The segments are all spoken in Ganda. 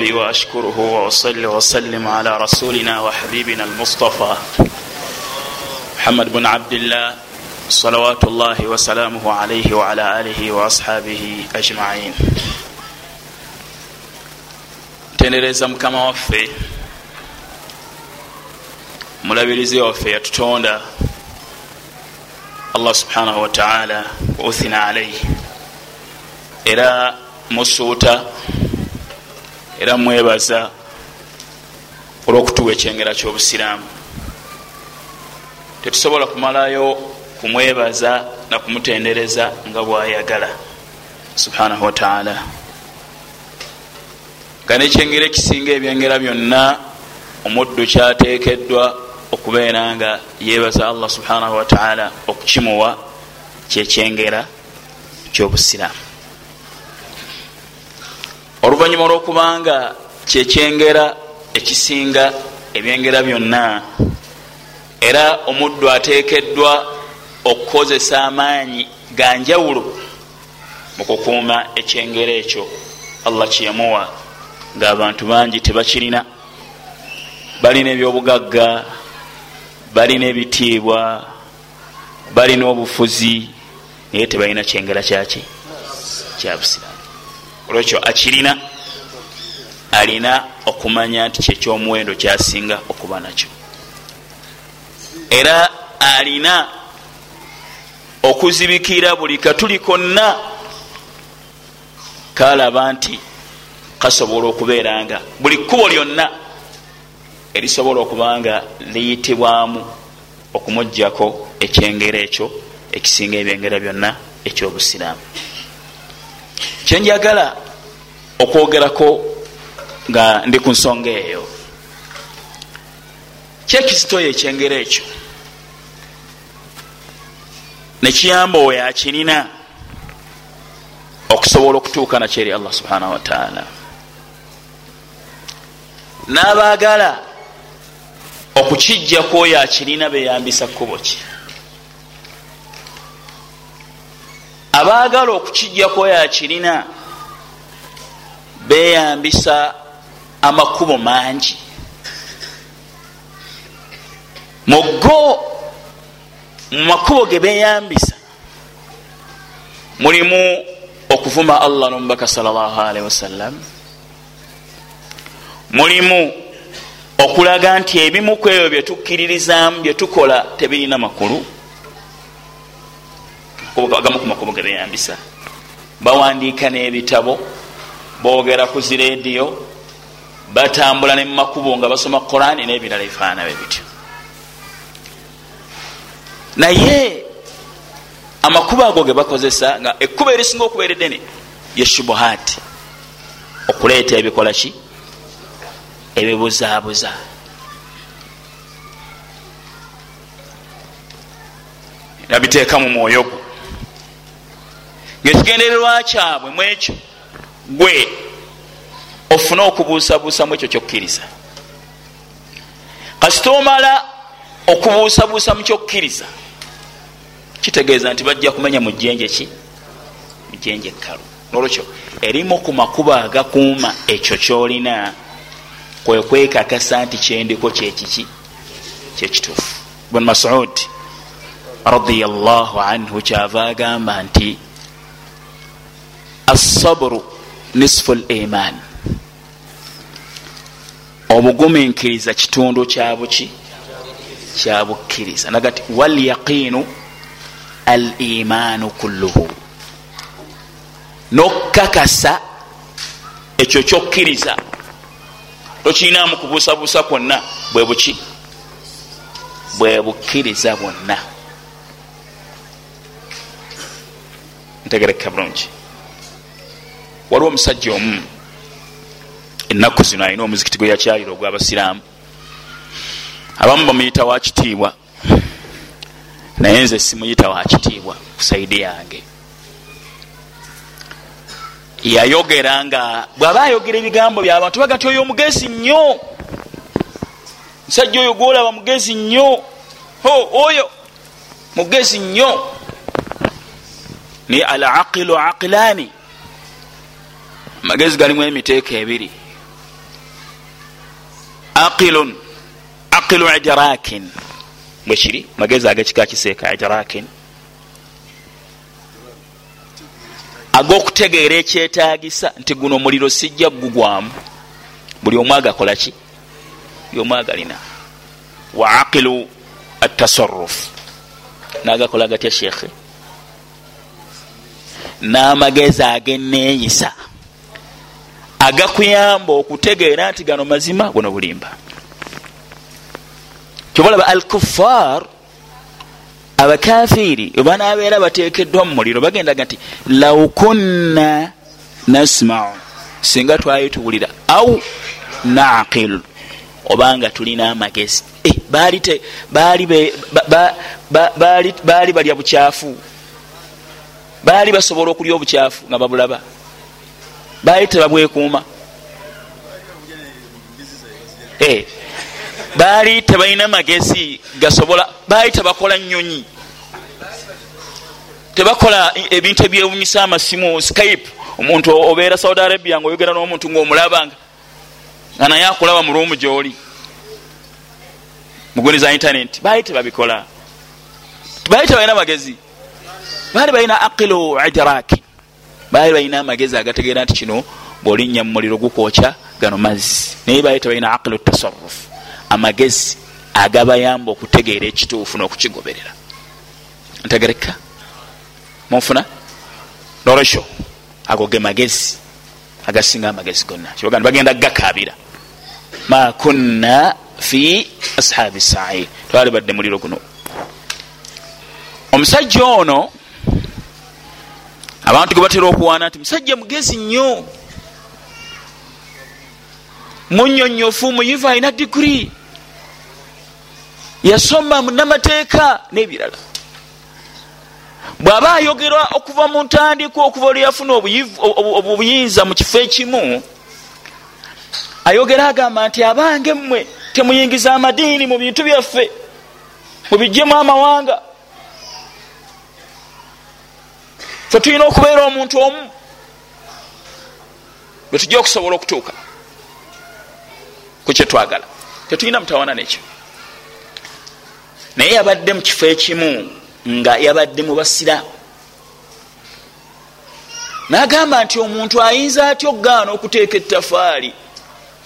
ربي واشكره واصلي واسلم على رسولنا وحبيبنا المصطفى محمد بن عبد الله صلوات الله وسلامه عليه وعلى اله واصحابه اجمعين ntendereza mukama waffe. Mulabirizi waffe yatutonda. Allah subhanahu wataala wauthina alaihi era musuuta era mwebaza olwokutuwa ekyengera kyobusiraamu. Tetusobola kumalayo kumwebaza nakumutendereza nga bwayagala. Subhanahu wataala nga nekyengera ekisinga ebyengera byonna omuddu kyateekeddwa okubeera nga yeebaza allah subhanahu wataala okukimuwa kyekyengera kyobusiraamu oluvanyuma olwokubanga kyekyengera ekisinga ebyengera byonna era omuddu ateekeddwa okukozesa amaanyi ga njawulo mu kukuuma ekyengera ekyo allah kyeyamuwa ngaabantu bangi tebakirina. Balina ebyobugagga balina ebitiibwa balina obufuzi naye tebalina kyengera kyaki kyabusiraamu olwekyo akirina alina okumanya nti kyekyomuwendo kyasinga okuba nakyo. Era alina okuzibikira buli katuli konna kalaba nti kasobola okubeera nga buli kkubo lyonna erisobola okuba nga liyitibwamu okumugjako ekyengero ekyo ekisinga ebyengera byonna ekyobusiraamu kyenjagala okwogerako nga ndi ku nsonga eyo. Kyekizitoyo ekyengero ekyo? Nekiyamba oyo akirina okusobola okutuuka nakyo eri allah subhanahu wataala n'abaagala okukijjaku oyo akirina beyambisa kkubo ki abaagala okukijjaku oyo akirina beyambisa amakubo mangi. Mugo mu makubo ge beyambisa mulimu okuvuma allah nomubaka salllahalihi wasallam mulimu okulaga nti ebimu ku ebyo byetukkiririzaamu byetukola tebirina makulu agamu ku makubo ge beyambisa. Bawandiika n'ebitabo boogera ku zirediyo batambula ne mumakubo nga basoma qurani n'ebirala ebifaananabe bityo. Naye amakubo ago ge bakozesa nga ekkuba erisinga okubeera eddene yeshubuhaati okuleeta ebikola ki? Ebibuzaabuza. Nabiteeka mu mwoyo gwo ngaekigendererwa kyabwe mu ekyo gwe ofune okubuusabuusamu ekyo kyokkiriza. Kasita omala okubuusabuusa mu kyokkiriza kitegeeza nti bajja kumenya mujjenje ki? Mujjenje ekkalu. Nolwekyo erimu ku makubo agakuuma ekyo kyolina kwe kwekakasa nti kyendiko kyekiki kyekituufu bun masud radiallahu anhu kyava agamba nti assabru nisfu liman obuguminkiriza kitundu kyabuki kyabukkiriza nagati walyaqinu al imaanu kulluhu. Nokkakasa ekyo kyokkiriza. Tokirinamu kubuusabuusa kwonna bwe buki? Bwe bukkiriza bwonna. Ntegereka bulungi waliwo omusajja omu ennaku zino alina omuzikiti gwe yakyalira ogwabasiraamu. Abamu bamuyita wakitiibwa naye nze simuyita wakitiibwa ku saidi yange. Yayogera nga bw'aba ayogera ebigambo byabantu baga nti oyo omugezi nnyo. Musajja oyo gwolaba mugezi nnyo. Oyo mugezi nnyo. Naye al aqilu aqilaani amagezi galimu emiteeko ebiri. Aqilun aqilu idrakin. Bwekiri magezi agekika kiseeka idrakin? Ag'okutegeera ekyetagisa nti guno omuliro sijja gugwamu buli omu agakolaki buli omu agalina. Wa aqilu atasaruf nagakola gatya sheekhe? N'amagezi ageneeyisa agakuyamba okutegeera nti gano mazima buno bulimba. Kyobalaba al kuffar abakafiri webanabeera batekeddwa mu muliro bagendaga nti law kunna nasmau singa twali tuwulira. Au naqil obanga tulina amagezi. Eh, baali balya bukyafu. Baali basobola okulya obukyafu nga babulaba baali tebabwekuuma eh, baali tebalina magezi gasobola baali tebakola nyonyi tebakola ebintu ebyewunyisa amasimu skype omuntu obeera saudi arabia nga oyogera n'omuntu ngaomulabanga nga naye akulaba mu ruumu gyoli. Muguni za internet baali tebabikola baali tebalina magezi. Baali balina aqilu idraki baali balina amagezi agategeera nti kino bwolinnya mu muliro gukwokya gano mazzi. Naye baali tebalina aqilu tasarufu amagezi agabayamba okutegeera ekituufu n'okukigoberera. Ntegereka. Munfuna? Nolwekyo ago ge magezi agasinga amagezi gonna. Kibagamba bagenda gakabira ma kunna fi ashabi sair twali badde muliro guno. Omusajja ono abantu ge batera okuwaana nti musajja mugezi nnyo munyonyofu muyivu alina diguri yasoma munamateeka nebirala. Bw'aba ayogerwa okuva mu ntandiko okuva olweyafuna obuyinza mu kifo ekimu ayogera agamba nti abange mmwe temuyingiza amadiini mu bintu byaffe mubijjemu amawanga fe tulina okubeera omuntu omu bwe tujja okusobola okutuuka ku kyetwagala tetulina mutawana nekyo. Naye yabadde mu kifo ekimu nga yabadde mu basiraamu nagamba nti omuntu ayinza atya okugaana okuteeka ettafaali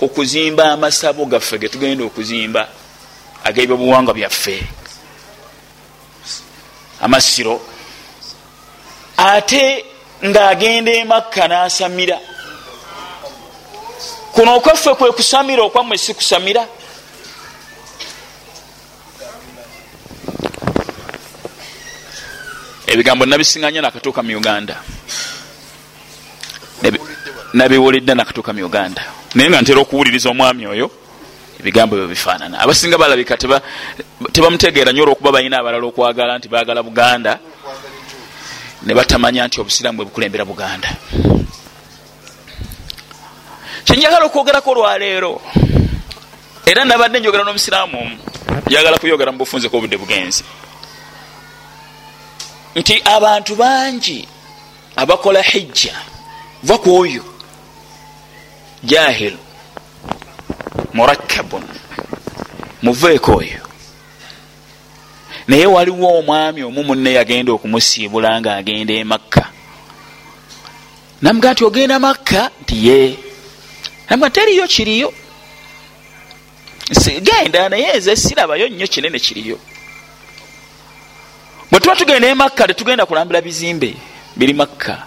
okuzimba amasabo gaffe getugenda okuzimba ag'ebyobuwangwa byaffe? Amasiro ate ng'agenda emakka n'asamira. Kuno okwaffe kwe kusamira okwammwe si kusamira. Ebigambo nabisiŋanya nakatuuka mu uganda. Nabiwulidde nakatuuka mu uganda. Naye nga ntera okuwuliriza omwami oyo ebigambo ebyo bifaanana. Abasinga balabika tebamutegeera nyo olwokuba balina abalala okwagala nti bagala buganda ne batamanya nti obusiraamu bwe bukulembera buganda. Kyenjagala okwogerako olwaleero era nabadde njogera n'omusiraamu omu njagala kuyogera mu bufunzeko obudde bugenzi. Nti abantu bangi abakola hijja va ku oyo jahil murakkabun muveeko oyo naye waliwo omwami omu munne yagenda okumusiibula nga agenda emakka namuga nti ogenda makka? Nti ye namuga teriyo kiriyo. Genda naye nze sirabayo nnyo kinene kiriyo. Bwe tuba tugenda e makka tetugenda kulambula bizimbe biri makka.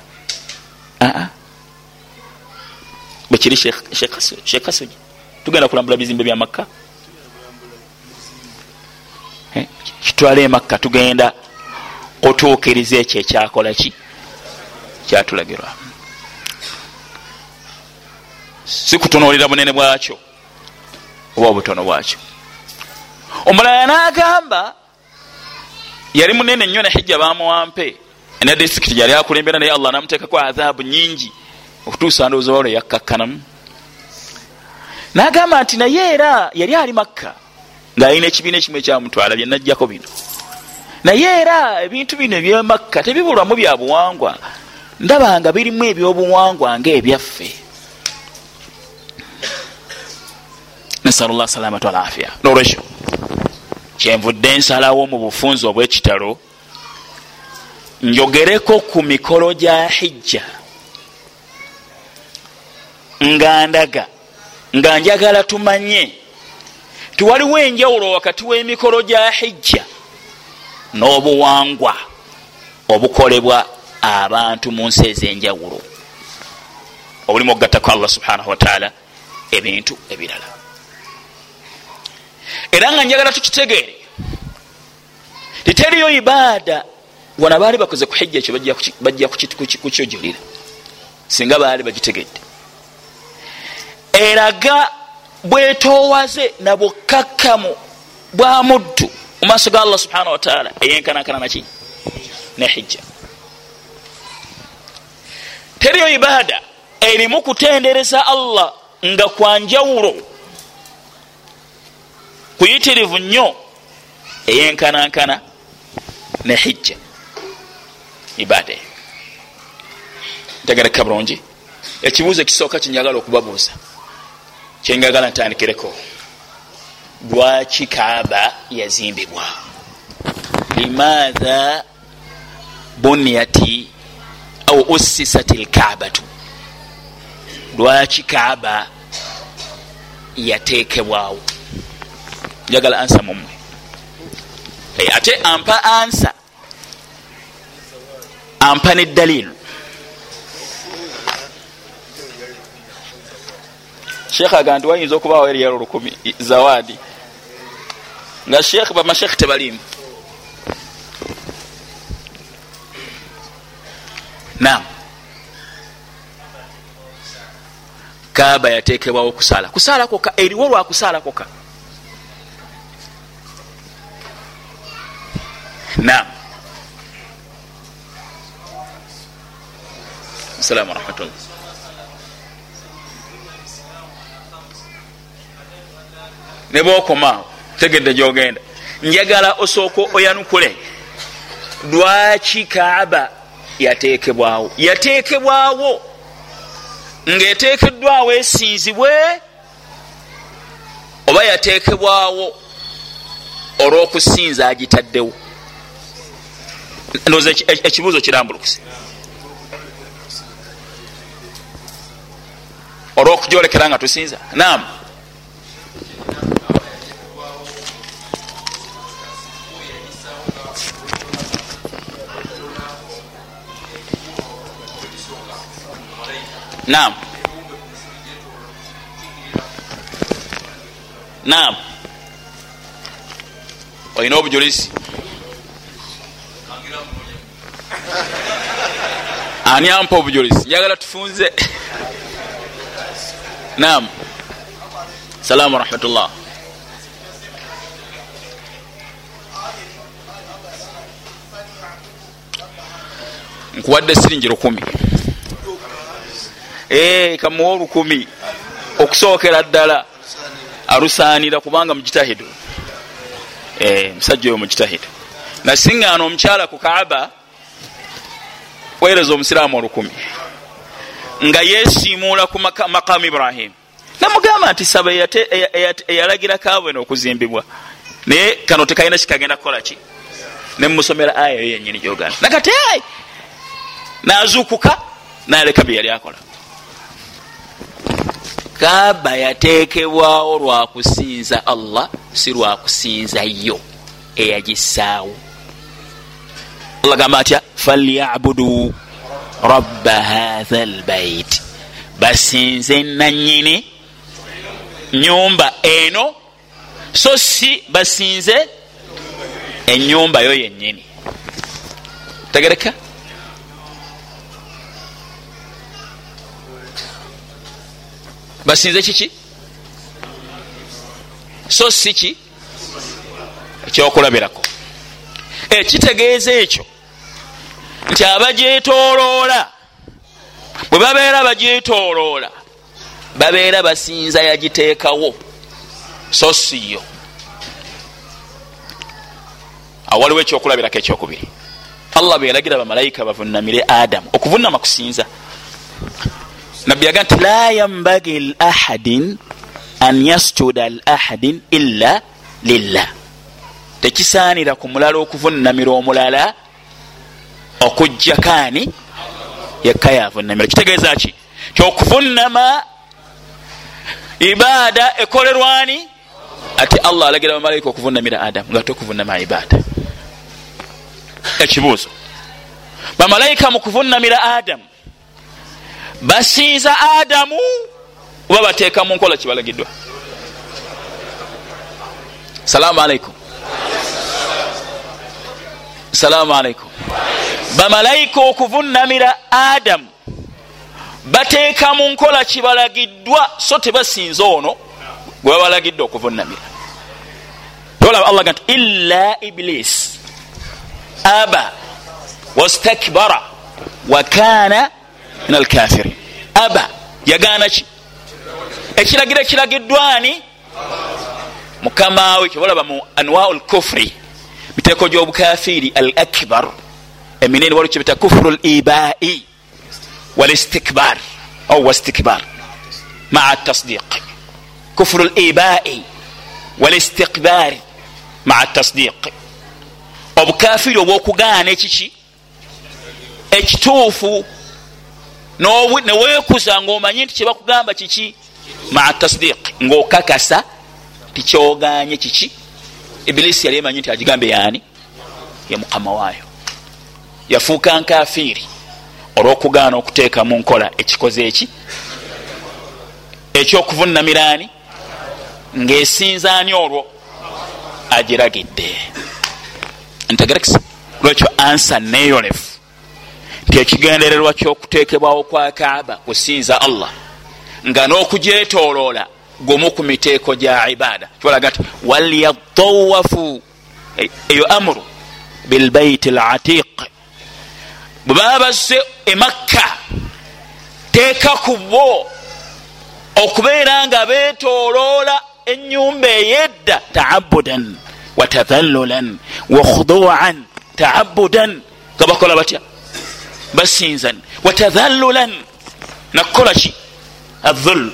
Aa bwekiri shekasoji tugenda kulambula bizimbe bya makka kitwala e makka tugenda otuukiriza ekyo ekyakola ki? Kyatulagirwa. Si kutunuulira bunene bwakyo oba obutono bwakyo. Omulala n'agamba yali munene nnyo ne hijja bamuwampe ne district yali akulembera naye allah namuteekako adhabu nyingi okutuusa ndowooza olwo yakkakkanamu. Nagamba nti naye era yali ali makka ngaalina ekibiina ekimu ekyamutwala byenajjako bino. Naye era ebintu bino ebyemakka tebibulwamu bya buwangwa. Ndaba nga birimu ebyobuwangwa ngaebyaffe nasalullah salamatu alafiya nolwekyo kyenvudde nsalawo mu bufunzi obwekitalo njogereko ku mikolo gya hijja. Nga ndaga nga njagala tumanye tiwaliwo enjawulo wakati w'emikolo gya hijja n'obuwangwa obukolebwa abantu mu nsi ez'enjawulo obulimu okugattako allah subhanahu wataala ebintu ebirala. Era nga njagala tukitegeere titeriyo ibaada wana baali bakoze ku hijja ekyo bajja kukyojulira singa baali bagitegedde. Eraga bwetowaze nabukakkamu bwa muddu mu maaso ga allah subhanahu wataala eyenkanankana naki ne hijja. Teriyo ibaada erimu kutendereza allah nga kwanjawulo kuyitirivu nnyo eyenkanankana ne hijja. Ibaada eyo ntegereka bulungi ekibuuzo ekisooka kyenjagala okubabuuza kyenjagala ntandikireko lwaki kaaba yazimbibwa? Limaatha bunyati au ussisat lkaabatu lwaki kaaba yateekebwawo? Njagala ansa mumwe ate ampa ansa. Ampa neddaliilu sheekh aga nti wayinza okubaawo eriyalo lukumi zawaadi nga sheekh bamashekh tebalimu nam kaaba yatekebwawo kusaala. Kusaala koka eriwo lwakusaala koka nam assalamu warahmatullah ne bokomaawo tegedde gyogenda. Njagala osooka oyanukule. Lwaki kaaba yatekebwawo yatekebwawo ngaetekeddwawo esinzibwe oba yatekebwawo olwokusinza agitaddewo? Ndowooza ekibuuzo kirambulukuse olwokujolekera nga tusinza? Nam naam. Naam. Olina obujulizi ani ampa obujulizi njagala tufunze. Naam. Salaamu warahmatullah nkuwadde siringi lukumi kamuwa olukumi okusookera ddala alusaanira kubanga mujitahidu musajja oyo mujitahidu nasiŋŋaana omukyala ku kaaba weereza omusiraamu olukumi nga yesiimuula ku makamu ibrahimu namugamba nti saba eyalagira kaabwene okuzimbibwa. Naye kano tekalina kikagenda kukola ki? Nemusomera aya yo yenyini gyogana nakati nazuukuka naleka bye yali akola kaaba yateekebwawo lwakusinza allah si lwakusinza yo eyagisaawo allah gamba atya falyabudu rabba hatha lbait basinze nanyini nyumba eno so si basinze enyumba yo yenyini tegereka basinze kiki? So si ki? Ekyokulabirako. Ekitegeeza ekyo. Nti abagyetoloola bwe babeera bagyetoloola babeera basinza yagiteekawo. So siyo awaliwo ekyokulabirako ekyokubiri. Allah bwe yalagira bamalayika bavunamire adamu okuvunama kusinza nabbi yaga nti la yambagi lahadin an yasjuda li ahadin illa lillah. Tekisaanira ku mulala okuvunamira omulala okujjakaani yekka yavunamira kitegeeza ki? Kyokuvunama ibaada ekolerwani? Ate allah alagira bamalaika okuvunamira adamu nga tokuvunama ibaada. Ekibuuzo. Bamalaika mu kuvunamira adamu basinza adamu oba bateeka mu nkola kibalagiddwa salaamu aleikum salaamu aleikum bamalaika okuvunamira adamu bateeka mu nkola kibalagiddwa so tebasinza ono gwe babalagidde okuvunamira tolaba allah ga nti illa iblis aba wastakbara wakana min alkafirin aba yagaana ki ekiragiro ekiragiddwani mukamawe kyobalaba mu anwau lkufuri miteeko gyobukafiri al akbar eminene waliwo kyebita kufuru libai walistikbar au wastikbar maa tasdiq kufuru libai walistikbari maa tasdiq obukafiri obwokugaana ekiki ekituufu neweekuza ngaomanyi nti kyebakugamba kiki? Maa tasdiq. Ngaokakasa tikyoganye kiki? Ibilisi yali emanyi nti agigambe yaani? Ye mukama waayo. Yafuuka nkafiiri olwokugaana okuteeka mu nkola. Ekikoze eki? Ekyokuvunamiraani ngaesinzaani olwo? Agiragidde. Ntegerekisa lwekyo ansa neyolefu nti ekigendererwa kyokuteekebwawo kwa kaaba kusinza allah nga n'okugyetoloola gumu ku miteeko gya ibaada. Kibalaga nti walyatawafu eyo amuru bilbaiti latiq bwe baba bazze emakka teeka ku bo okubeera nga betoloola enyumba eyedda taabudan watadhallulan wakhuduan taabudan nga bakola batya basinzan watadhallulan nakukola ki? Adhul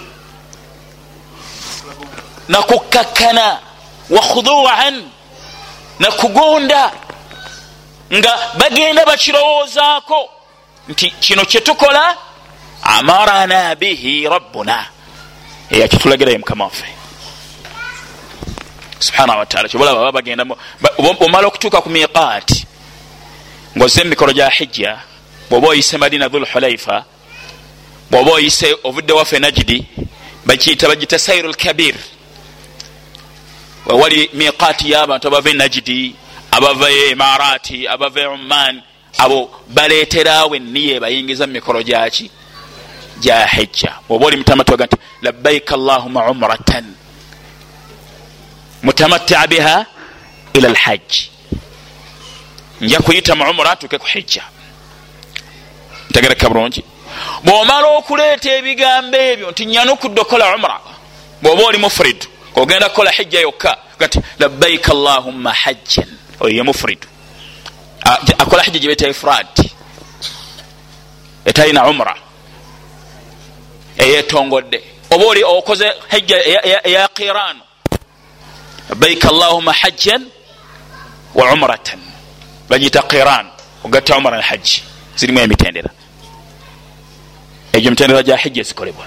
nakukakkana wakhuduan nakugonda nga bagenda bakirowoozaako nti kino kyetukola amarana bihi rabbuna. Eyakitulagirayo mukama waffe. Subhanahu wataala kyobalaba baba bagenda omala okutuuka ku miqaati ngaoze mumikolo gya hijja bwoba oyise madina dhulhulaifa bwoba oyise ovudde waffe najidi bakiyita bagita sairu lkabir wewali miqaati y'abantu abava e najidi abava e imarati abava e umman abo baleeterawo eniya ebayingiza mu mikolo gyaki gya hijja. Oba oli mutamatiwaga nti labbaika allahuma umratan mutamatta biha ila lhajji nja kuyita mu umra tuke ku hijja ntegereka bulungi bwomala okuleeta ebigambo ebyo nti nyanukudde okukola umra bwoba oli mufuridu ogenda kukola hijja yokka ti labbaika allahumma hajjan oyo ye mufuridu akola hijja gyebeta ifrad etalina umra. Eyetongodde oba oli okoze hijja eya qiran labbaika allahumma hajjan wa umratan. Bagiyita qiran ogatta umra alhajji zirimu emitendera egyo mitendera gya hijja ezikolebwa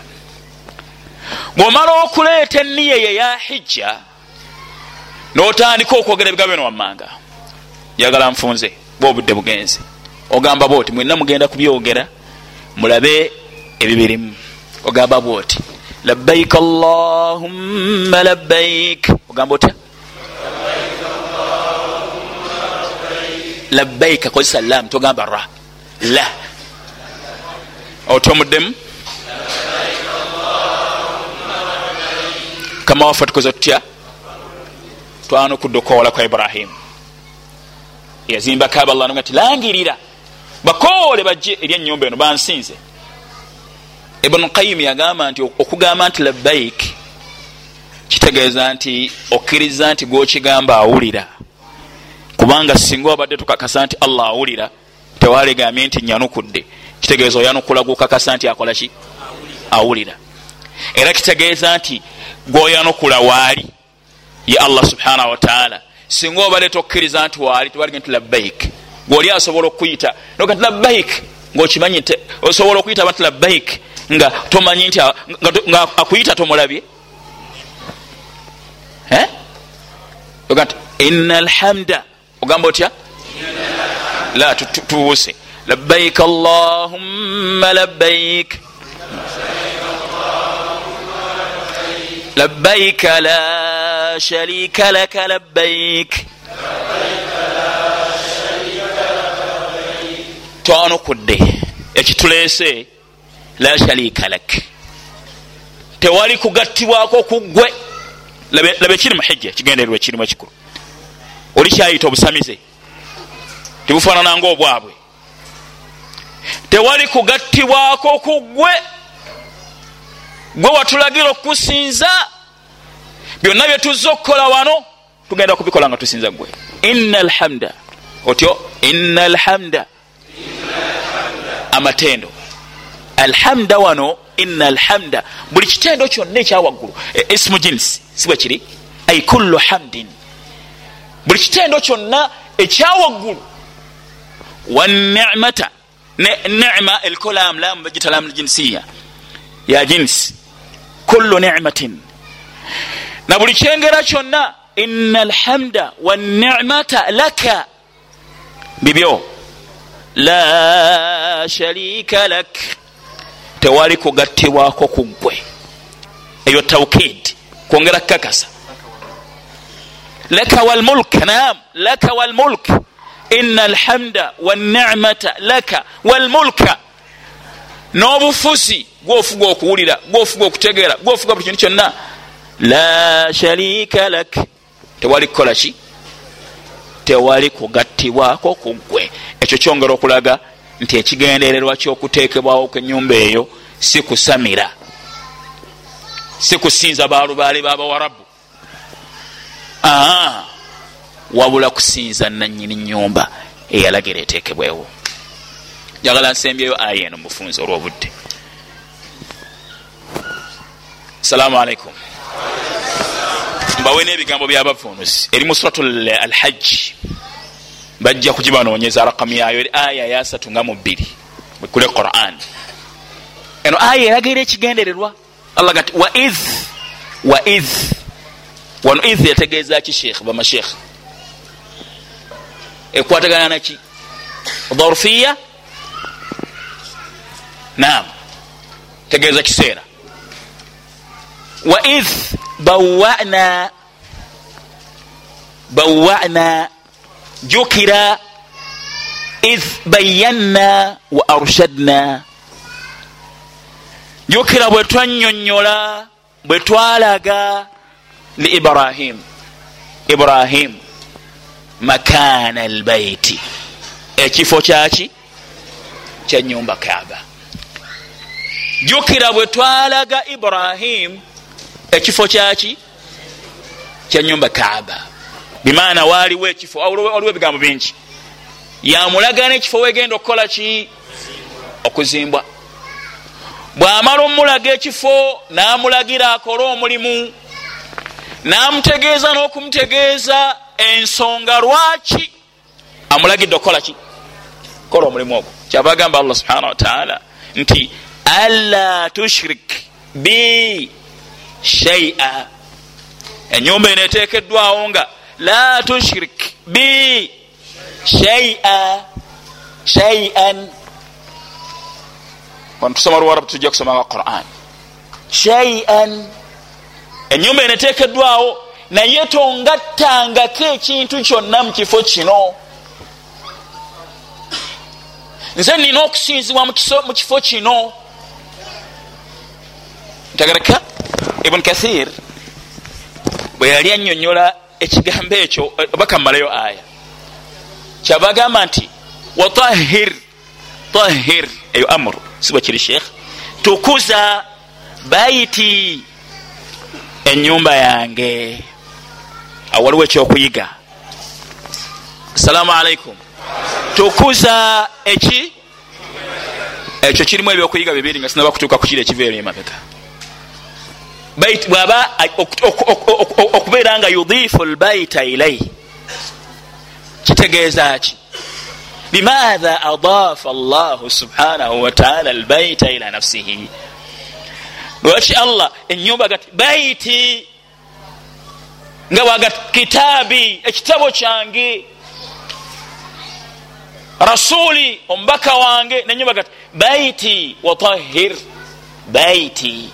bwomala okuleeta eniya ye ya hijja notandika okwogera ebigambo bino wammanga. Yagala nfunze ba obudde bugenzi ogamba bwoti mwenna mugenda kubyogera mulabe ebibirimu. Ogamba bwoti labbaik allahumma labbaik ogamba otya? Labbaika kozesa lam togamba ra. La otomuddemu kama waffe tukoze tutya twanukudde okukowola kwa iburahimu yazimba kaaba allah nga ti langirira bakoole bajje eri enyumba eno bansinze. Ibunu qayimu yagamba nti okugamba nti labbaik kitegeeza nti okkiriza nti gwokigamba awulira. Kubanga singa wabadde tukakasa nti allah awulira tewalegambye nti nyanukudde kitegeeza oyanukula gukakasa nti akola ki? Awulira. Era kitegeeza nti gwoyanukula waali ye allah subhanahu wataala singa obale tokkiriza nti waali tebalige nti labbaik. Gweoli asobola okuyita noga nti labbaik ngaokimanyi osobola okuyita abantu labbaik nga tomanyi nti nga akuyita tomulabye? Oga nti ina alhamda ogamba otya? La tubuuse labbaik allahumma labbaik labbaik la sharika laka labbaik twanukudde ekituleese la sharika lak tewali kugattibwako kuggwe laba ekiri muhijja kigendererwa ekirimu ekikulu oli kyayita obusamize tebufaanana nga obwabwe tewali kugattibwako kuggwe gwe watulagira okusinza. Byonna byetuzza okukola wano tugenda kubikola nga tusinza gwe ina alhamda otyo ina alhamda amatendo. Alhamda wano ina alhamda buli kitendo kyonna ekyawaggulu ismu jinsi si bwe kiri? Ai kullu hamdin. Buli kitendo kyonna ekyawaggulu wanicmata nicma elkolam lam bagita lam jinsiya ya jinsi kullu nicmatin na buli kyengera kyonna ina alhamda wanicmata laka. Bibyo. La sharika lak. Tewali kugattibwako kuggwe eyo taukid kwongera kukakasa. Laka walmulk nam laka walmulk ina alhamda wanicmata laka walmulka n'obufuzi gwofuga okuwulira gwofuga okutegeera gwofuga buli kintu kyonna. La sharika lak. Tewali kukola ki? Tewali kugattibwako kuggwe ekyo kyongera okulaga nti ekigendererwa kyokuteekebwawo kwenyumba eyo si kusamira. Si kusinza balubaale babawarabu aa wabula kusinza nanyini nyumba eyalagira eteekebwewo. Njagala nsembyeyo aya eno mufunzi olwobudde. Salaamu alaikum mbawe n'ebigambo byabavunuzi eri mu surat alhajji bajja kugibanoonyeza rakamu yayo eri aya yasatu nga mu bbiri. Bwekule quran. Eno aya eragaira ekigendererwa. Allah gati waid waid wano id yategeeza ki sheekh bamasheekh ekwatagana naki dharfiya nam tegeeza kiseera. Waid bawana bawana jukira id bayanna wa arshadna. Jukira bwe twanyonyola bwe twalaga li ibrahim. Ibrahim makana albaiti ekifo kyaki? Kyanyumba kaaba. Jukira bwe twalaga ibrahim ekifo kyaki? Kyanyumba kaaba. Bimaana waaliwo ekifo waliwo ebigambo bingi. Yamulaga n'ekifo wegenda okukola ki? Okuzimbwa. Bw'amala omulaga ekifo n'amulagira akole omulimu n'amutegeeza n'okumutegeeza ensonga lwaki? Amulagidde okukola ki? Kola omulimu ogwo. Kyava agamba allah subhanahu wataala nti alla tushrik bi shaia enyumba eno etekeddwawo nga la tushrik bi shaia shaian wano tusoma luwarabu tujja kusoma quran. Shaian enyumba eno etekeddwawo naye tongattangako ekintu kyonna mu kifo kino? Nze nina okusinzibwa mu kifo kino. Ntagareka ibuni kathir bwe yali annyonnyola ekigambo ekyo oba kammalayo aya. Kyava agamba nti watahir tahir eyo amuru sibwa kiri sheekh tukuza baiti enyumba yange awaliwo ekyokuyiga. Assalamu alaikum tukuza eki? Ekyo kirimu ebyokuyiga bibiri nga sinaba kutuuka kukiri ekiva ero emabega. Bwaba okubeera nga yudifu lbaita ilaihi kitegeeza ki? Bimaatha adafa allahu subhanahu wataala albaita ila nafsihi. Lwaki allah enyumba gati baiti nga bwagati kitaabi ekitabo kyange rasuli omubaka wange nenyumba gati baiti watahir baiti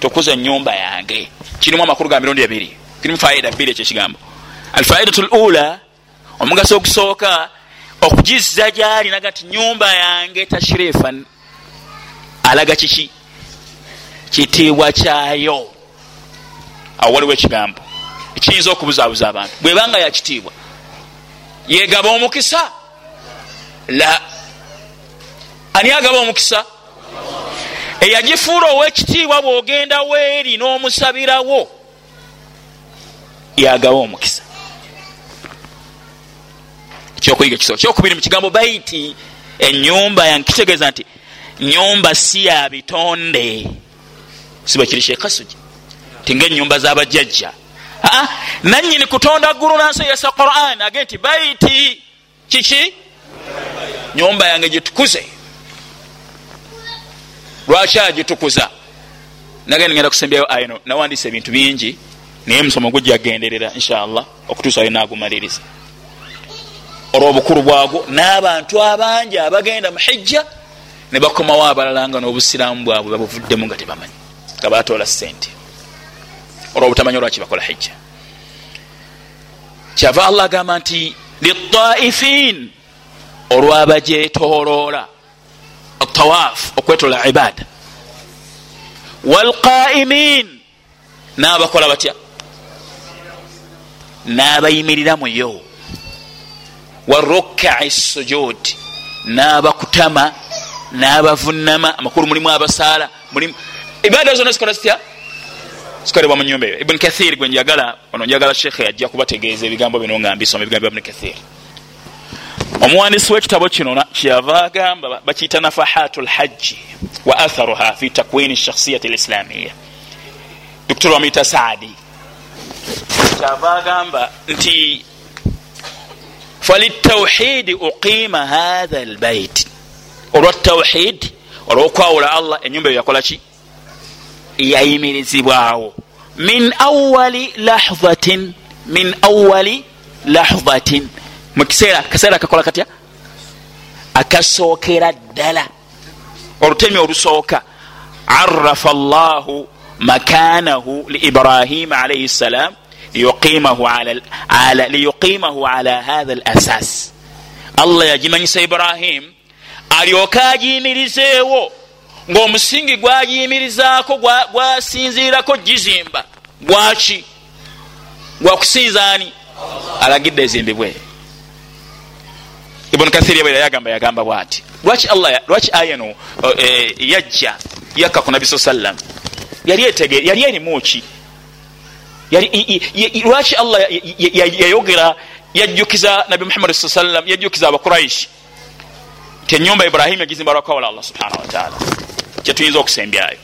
tukuza enyumba yange. Kirimu amakulu ga mirundi ebiri. Kirimu faida bbiri ekyekigambo. Alfaidatu lula omugaso ogusooka okugizza gyali naga ti nyumba yange tashrifan alaga kiki? Kitiibwa kyayo. Awo waliwo ekigambo ekiyinza okubuzaabuza abantu. Bwebanga yakitiibwa yegaba omukisa? La. Ani agaba omukisa? Eyagifuula owekitiibwa bwogenda weeri n'omusabirawo yagaba omukisa. Ekyokuyiga kiso kyokubiri mu kigambo baiti enyumba yange kitegeeza nti nyumba si ya bitonde. Siba kiri shekasugi ti nga enyumba z'abajjajja nanyini kutonda ggulu nansi yasa quran. Age nti baiti. Kiki? Nyumba yange gitukuze. Lwaki agitukuza nagenda ngenda kusembyayo ayino nawandisa ebintu bingi naye musomo gujjagenderera inshallah okutuusa ayo nagumaliriza. Olwobukulu bwagwo n'abantu abangi abagenda muhijja ne bakomawo abalala nga n'obusiraamu bwabwe babuvuddemu nga tebamanyi. Nga batoola sente olwobutamanya olwaki bakola hijja. Kyava allah agamba nti litaifin olwabajetoloola atawaf okwetola ibada walqaimin n'abakola batya? N'abayimirira muyo warukai sujud n'abakutama n'abavunama amakulu mulimu abasaala mulimu ibada zonna zikola zitya zikolebwa mu nyumba eyo. Ibuni kathir gwe njagala ono njagala shekhe ajja kubategeeza ebigambo bino nga mbisoma ebigambo bya ibuni kathir. Omuwandisi wekitabo kino kyava agamba bakiyita nafahatu lhajji wa atharuha fi takwini shakhsiyati lislamiya doktor wamuyita saadi. Kyava agamba nti falitawhidi uqima hatha lbait olwa tawhid olwokwawula allah enyumba eyo yakolaki yayimirizibwawo min awali lahzatin min awali lahzatin mukiseera kaseera kakola katya? Akasookera ddala. Olutemi olusooka. Arafa llahu makanahu liibrahima alaihi ssalam liyuqimahu ala hatha lasas allah yagimanyisa ibrahim alyoke agiyimirizeewo ngaomusingi gwagiyimirizaako gwasinziirako gizimba. Gwaki? Gwakusinzaani alagidde ezimbibwe. Ibuni kathiri yabaira yagamba yagamba bwati lwaki allah lwaki ayano yajja yakka ku nabi saa sallam? Yali erimuki lwaki allah yayogera yajjukiza nabi muhammadi saa sallam yajjukiza abakuraishi ti enyumba ibrahima yagizimba lwakwawala allah subhanahu wataala kyetuyinza okusembyayo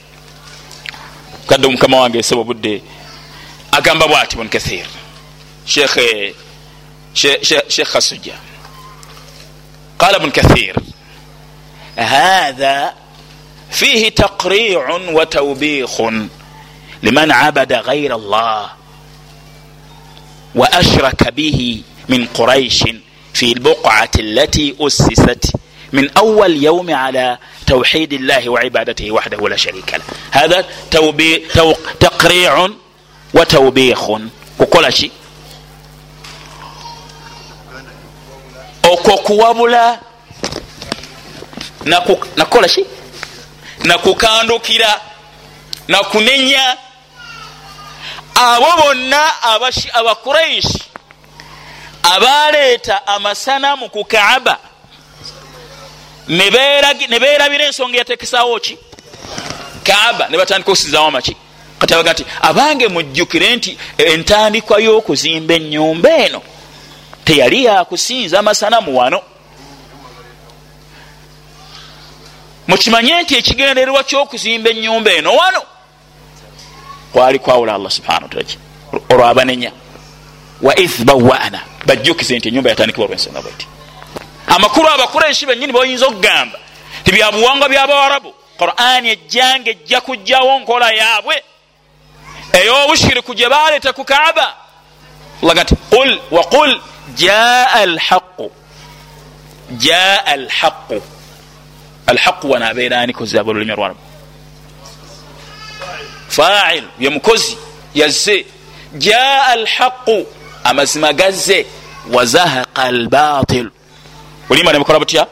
kadde omukama wange eseba obudde agamba bwati bun kathir shekh khasuja qala bun kathir هذا فيه تقريع وتوبيخ لمن عبد غير الله واشرك به من قريش في البقعه التي اسست min awal yaumi ala توحيد الله وعبادته وحده لا شريك له. هذا توبي تو تقريع وتوبيخ. kukola ki okwo kuwabula nakukola ki nakukandukira nakunenya abo bonna abakuraishi abaleeta amasanamu ku kaaba ne beerabira ensonga yatekesawo ki? Kaaba ne batandika okusinzawo amaki. Kati abaga nti abange mujjukire nti entandikwa y'okuzimba ennyumba eno teyali yakusinza amasanamu wano. Mukimanye nti ekigendererwa ky'okuzimba ennyumba eno wano kwali kwawula allah subhana wataala olwo abanenya wa ithbawana bajjukize nti enyumba yatandikibwa olwensonga bweti amakulu abakureishi benyini boyinza okugamba tibyabuwangwa byabawarabu qurani ejjanga ejja kujjawo nkola yaabwe. Ey'obushiriku gye baleeta ku kaaba. Laga nti qul waqul jaa alhaqu jaa alhaqu alhaqu wano abeera anikozaaba olulimi olwarabu fail ye mukozi yazze. Jaa alhaqu amazima gazze. Wazahaqa albatilu olima nebukola butya?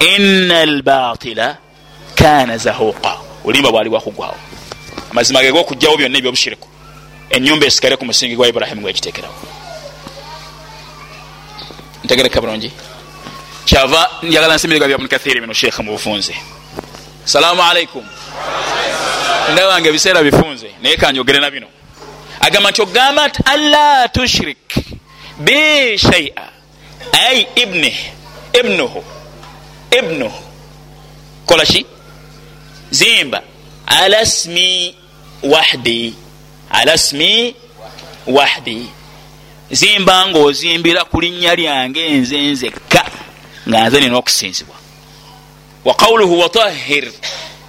Ina albatila kana zahuqa. Olimba bwali bwakugwawo amazima ge gokugjawo byonna ebyobushiriku. Enyumba esigale ku musingi gwa iburahimu gwekiteekerawo ntegereka bulungi kyava njagala nsimiriga bya bunkathiri bino sheekha mu bufunze salaamu alaikum ndabanga ebiseera bifunze naye kanjogere na bino. Agamba nti ogamba nti alla tushrik bi shaia ai ibnih ibnuhu ibnuhu kola ki zimba ala smi wahdi ala smi wahdi zimba ngaozimbira ku linnya lyange nze nzekka nga nze nina okusinzibwa. Wa qawluhu watahir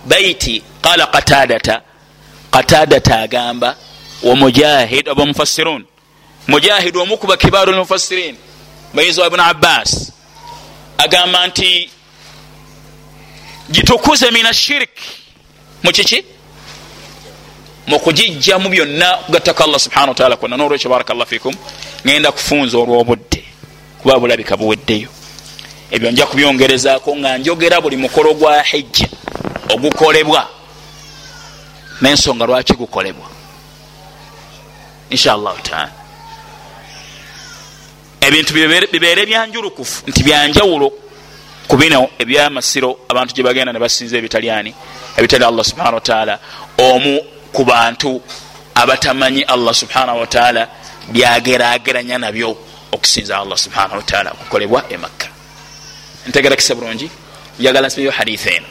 baiti qala qatadata. Qatadata agamba wa mujahid oba mufassirun. Mujahid omukuba kibaru lmufassirin bayinza wa ibuni abbas agamba nti gitukuze min ashirik mukiki mukugijjamu byonna kugattako allah subhana wataala kwonna. Nolwekyo barakallah fikum ngenda kufunza olwobudde kuba bulabika buweddeyo. Ebyo nja kubyongerezaako nga njogera buli mukolo gwa hijja ogukolebwa. Nensonga lwaki gukolebwa? Inshallahu taala ebintu bibeere byanjulukufu. Nti byanjawulo ku bino ebyamasiro abantu gye bagenda ne basinza ebitalyani ebitali allah subhana wataala omu ku bantu abatamanyi allah subhanahu wataala byagerageranya nabyo okusinza allah subhanahu wataala kukolebwa emakka ntegerakisa bulungi. Njagala nsibeyo haditha eno.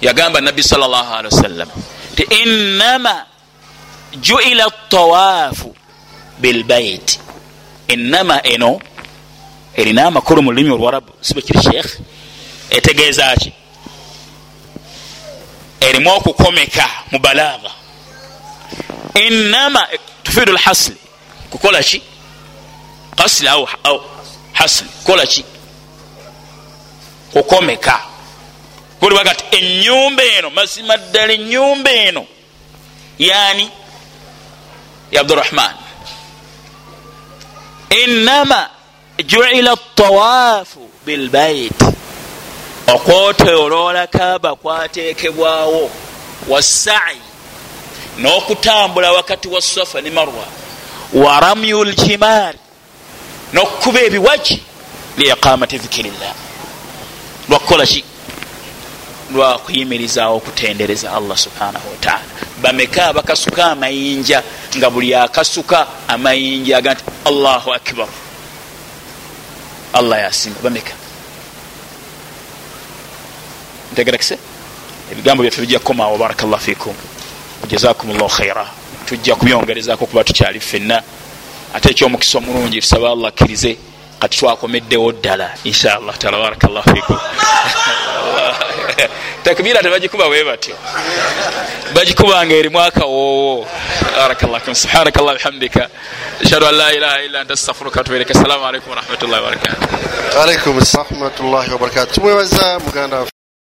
Yagamba nabbi salllah alihi wasallam ti innama juila tawaafu bilbaiti innama eno erina amakulu mu lulimi olwarabu sibe kiri sheekh etegeeza ki erimu okukomeka mu balagha innama tufidu lhasli. Kukola ki? Kasli au, hasli. Kukola ki? Kukomeka. Kulibaga ti enyumba eno mazima ddala enyumba eno yani ya abdurahman innama juila tawaafu bilbaiti okwotoloola kaaba kwatekebwawo wasai n'okutambula wakati wa safa ne marwa wa ramyu lkimaari n'okukuba ebiwaki liiqamati dhikirillah lwakukola ki lwakuyimirizaawo okutendereza allah subhanahu wataala bameka abakasuka amayinja nga buli akasuka amayinja aga nti allahu akbar. Allah yasinga bameka. Ntegerekise ebigambo byaffe bijja kukomaawo barakallah fikum jazakum llahu khaira tujja kubyongerezako kuba tukyali ffenna. Ate ekyomukisa omulungi tusaba allah akkirize kati twakomeddewo ddala inshallah taala barakallah fikum. Takbira tebagikuba bwe batyo? Bagikubanga erimu akawoowo barakallah subhanaka llah bihamdika. Ashhadu an la ilaha illa anta astaghfiruka watubereka assalamu alaikum warahmatullahi wabarakatu alaikum rahmatullahi wabarakatu tumwebaza muganda